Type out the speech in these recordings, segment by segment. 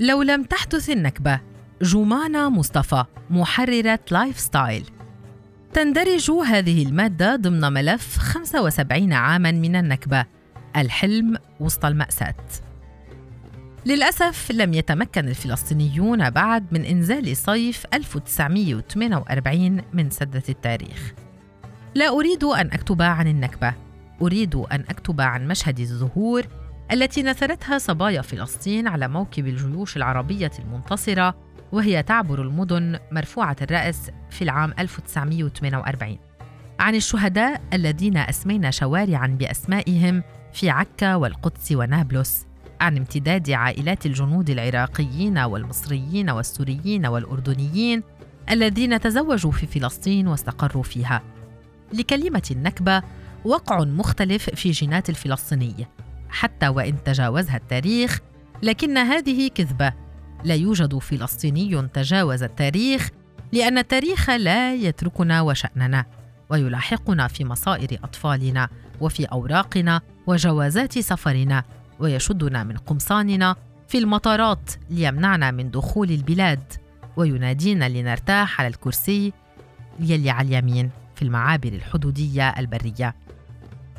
لو لم تحدث النكبة جمانة مصطفى محررة lifestyle تندرج هذه المادة ضمن ملف 75 عاماً من النكبة الحلم وسط المأساة. للأسف لم يتمكن الفلسطينيون بعد من إنزال صيف 1948 من سدة التاريخ. لا أريد أن أكتب عن النكبة أريد أن أكتب عن مشهد الزهور التي نثرتها صبايا فلسطين على موكب الجيوش العربية المنتصرة وهي تعبر المدن مرفوعة الرأس في العام 1948 عن الشهداء الذين أسمينا شوارعا بأسمائهم في عكا والقدس ونابلس عن امتداد عائلات الجنود العراقيين والمصريين والسوريين والأردنيين الذين تزوجوا في فلسطين واستقروا فيها. لكلمة النكبة وقع مختلف في جينات الفلسطيني حتى وإن تجاوزها التاريخ لكن هذه كذبة. لا يوجد فلسطيني تجاوز التاريخ لأن التاريخ لا يتركنا وشأننا ويلاحقنا في مصائر أطفالنا وفي أوراقنا وجوازات سفرنا ويشدنا من قمصاننا في المطارات ليمنعنا من دخول البلاد وينادينا لنرتاح على الكرسي يلي على اليمين في المعابر الحدودية البرية.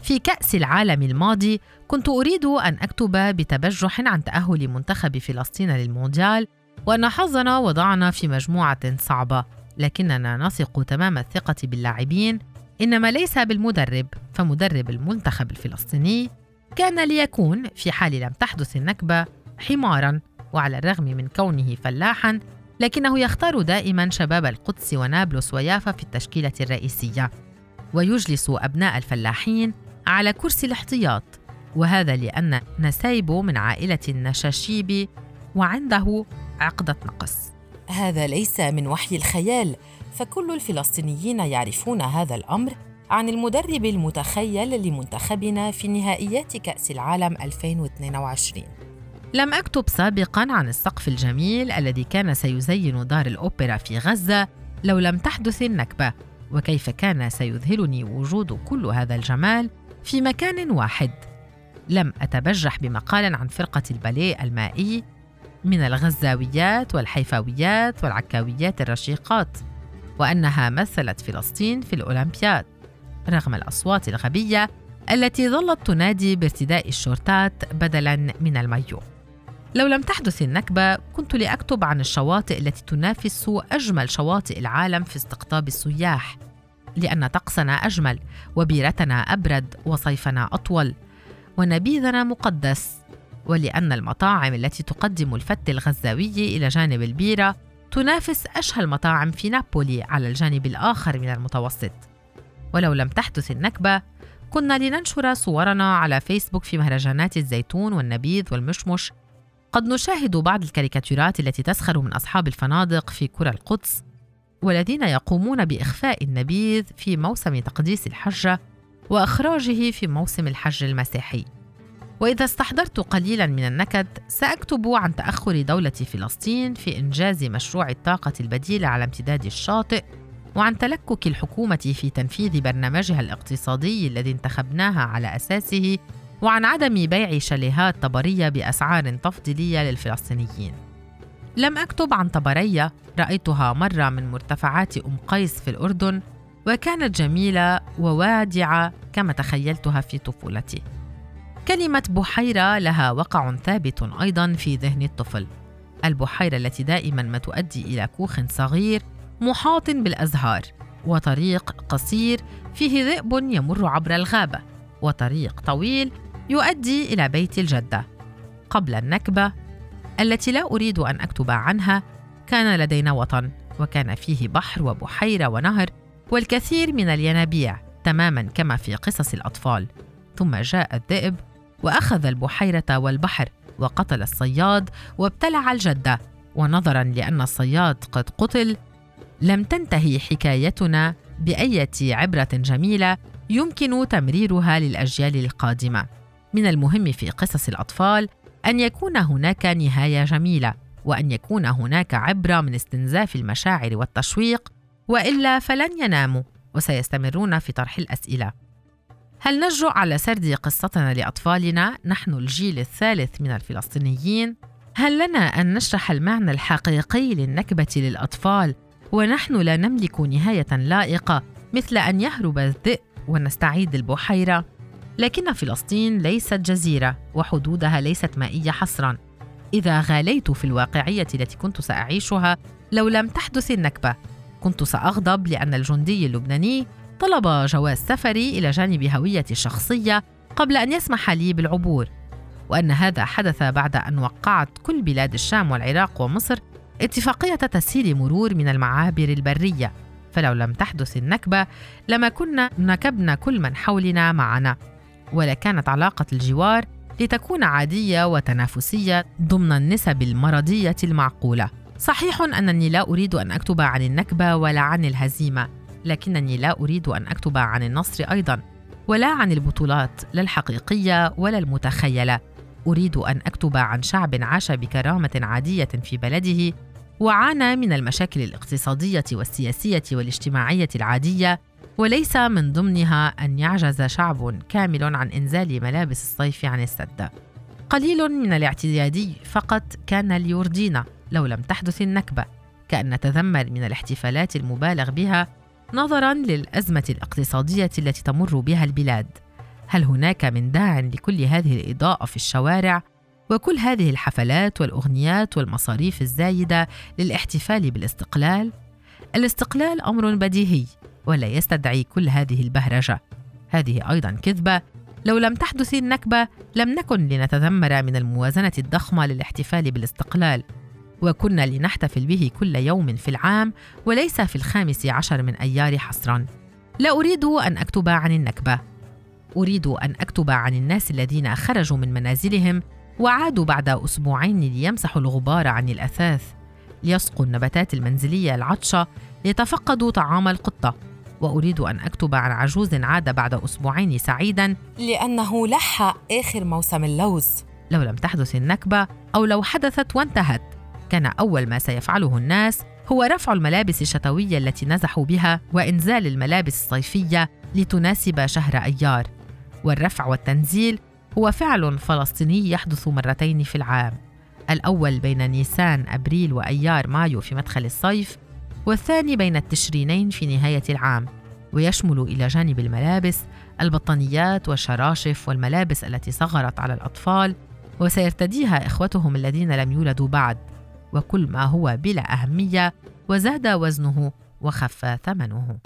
في كأس العالم الماضي كنت أريد أن أكتب بتبجح عن تأهل منتخب فلسطين للمونديال وأن حظنا وضعنا في مجموعة صعبة لكننا نثق تمام الثقة باللاعبين. إنما ليس بالمدرب فمدرب المنتخب الفلسطيني كان ليكون في حال لم تحدث النكبة حمارا وعلى الرغم من كونه فلاحا لكنه يختار دائما شباب القدس ونابلس ويافا في التشكيلة الرئيسية. ويجلس أبناء الفلاحين على كرسي الاحتياط وهذا لأن نسايبه من عائلة النشاشيب وعنده عقدة نقص. هذا ليس من وحي الخيال فكل الفلسطينيين يعرفون هذا الأمر عن المدرب المتخيل لمنتخبنا في نهائيات كأس العالم 2022 لم أكتب سابقا عن السقف الجميل الذي كان سيزين دار الأوبرا في غزة لو لم تحدث النكبة وكيف كان سيذهلني وجود كل هذا الجمال في مكان واحد. لم أتبجح بمقال عن فرقة الباليه المائي من الغزاويات والحيفاويات والعكاويات الرشيقات وأنها مثلت فلسطين في الأولمبياد رغم الأصوات الغبية التي ظلت تنادي بارتداء الشورتات بدلاً من المايو. لو لم تحدث النكبة كنت لأكتب عن الشواطئ التي تنافس أجمل شواطئ العالم في استقطاب السياح. لأن طقسنا أجمل وبيرتنا أبرد وصيفنا أطول ونبيذنا مقدس ولأن المطاعم التي تقدم الفت الغزاوي إلى جانب البيرة تنافس أشهى المطاعم في نابولي على الجانب الآخر من المتوسط. ولو لم تحدث النكبة كنا لننشر صورنا على فيسبوك في مهرجانات الزيتون والنبيذ والمشمش. قد نشاهد بعض الكاريكاتيرات التي تسخر من أصحاب الفنادق في كرة القدس والذين يقومون بإخفاء النبيذ في موسم تقديس الحجة وإخراجه في موسم الحج المسيحي. وإذا استحضرت قليلا من النكد سأكتب عن تأخر دولة فلسطين في إنجاز مشروع الطاقة البديلة على امتداد الشاطئ وعن تلكك الحكومة في تنفيذ برنامجها الاقتصادي الذي انتخبناها على أساسه وعن عدم بيع شاليهات طبرية بأسعار تفضيلية للفلسطينيين. لم أكتب عن طبرية رأيتها مرة من مرتفعات أم قيس في الأردن وكانت جميلة ووادعة كما تخيلتها في طفولتي. كلمة بحيرة لها وقع ثابت أيضا في ذهن الطفل. البحيرة التي دائما ما تؤدي إلى كوخ صغير محاط بالأزهار وطريق قصير فيه ذئب يمر عبر الغابة وطريق طويل يؤدي إلى بيت الجدة. قبل النكبة التي لا أريد أن أكتب عنها كان لدينا وطن وكان فيه بحر وبحيرة ونهر والكثير من الينابيع تماما كما في قصص الأطفال. ثم جاء الذئب وأخذ البحيرة والبحر وقتل الصياد وابتلع الجدة. ونظرا لأن الصياد قد قتل لم تنتهي حكايتنا بأية عبرة جميلة يمكن تمريرها للأجيال القادمة. من المهم في قصص الأطفال أن يكون هناك نهاية جميلة وأن يكون هناك عبرة من استنزاف المشاعر والتشويق وإلا فلن يناموا وسيستمرون في طرح الأسئلة. هل نجرؤ على سرد قصتنا لأطفالنا؟ نحن الجيل الثالث من الفلسطينيين؟ هل لنا أن نشرح المعنى الحقيقي للنكبة للأطفال؟ ونحن لا نملك نهاية لائقة مثل أن يهرب الذئب ونستعيد البحيرة. لكن فلسطين ليست جزيرة وحدودها ليست مائية حصرا. إذا غاليت في الواقعية التي كنت سأعيشها لو لم تحدث النكبة. كنت سأغضب لأن الجندي اللبناني طلب جواز سفري إلى جانب هويتي الشخصية قبل أن يسمح لي بالعبور. وأن هذا حدث بعد أن وقعت كل بلاد الشام والعراق ومصر اتفاقية تسهيل مرور من المعابر البرية. فلو لم تحدث النكبة لما كنا نكبنا كل من حولنا معنا. ولكانت علاقة الجوار لتكون عادية وتنافسية ضمن النسب المرضية المعقولة. صحيح أنني لا أريد أن أكتب عن النكبة ولا عن الهزيمة لكنني لا أريد أن أكتب عن النصر أيضا ولا عن البطولات لا الحقيقية ولا المتخيلة. أريد أن أكتب عن شعب عاش بكرامة عادية في بلده وعانى من المشاكل الاقتصادية والسياسية والاجتماعية العادية وليس من ضمنها أن يعجز شعب كامل عن إنزال ملابس الصيف عن السد. قليل من الاعتيادي فقط كان ليرضينا لو لم تحدث النكبة كأن نتذمر من الاحتفالات المبالغ بها نظرا للأزمة الاقتصادية التي تمر بها البلاد. هل هناك من داع لكل هذه الإضاءة في الشوارع؟ وكل هذه الحفلات والأغنيات والمصاريف الزايدة للاحتفال بالاستقلال؟ الاستقلال أمر بديهي ولا يستدعي كل هذه البهرجة. هذه أيضا كذبة. لو لم تحدث النكبة لم نكن لنتذمر من الموازنة الضخمة للاحتفال بالاستقلال. وكنا لنحتفل به كل يوم في العام وليس في الخامس عشر من أيار حصرا. لا أريد أن أكتب عن النكبة. أريد أن أكتب عن الناس الذين خرجوا من منازلهم وعادوا بعد أسبوعين ليمسحوا الغبار عن الأثاث. ليسقوا النباتات المنزلية العطشة ليتفقدوا طعام القطة. وأريد أن أكتب عن عجوز عاد بعد أسبوعين سعيدا. لأنه لح آخر موسم اللوز. لو لم تحدث النكبة أو لو حدثت وانتهت. كان أول ما سيفعله الناس هو رفع الملابس الشتوية التي نزحوا بها وإنزال الملابس الصيفية لتناسب شهر أيار. والرفع والتنزيل هو فعل فلسطيني يحدث مرتين في العام. الأول بين نيسان أبريل وأيار مايو في مدخل الصيف والثاني بين التشرينين في نهاية العام ويشمل إلى جانب الملابس البطانيات والشراشف والملابس التي صغرت على الأطفال وسيرتديها إخوتهم الذين لم يولدوا بعد وكل ما هو بلا أهمية وزاد وزنه وخف ثمنه.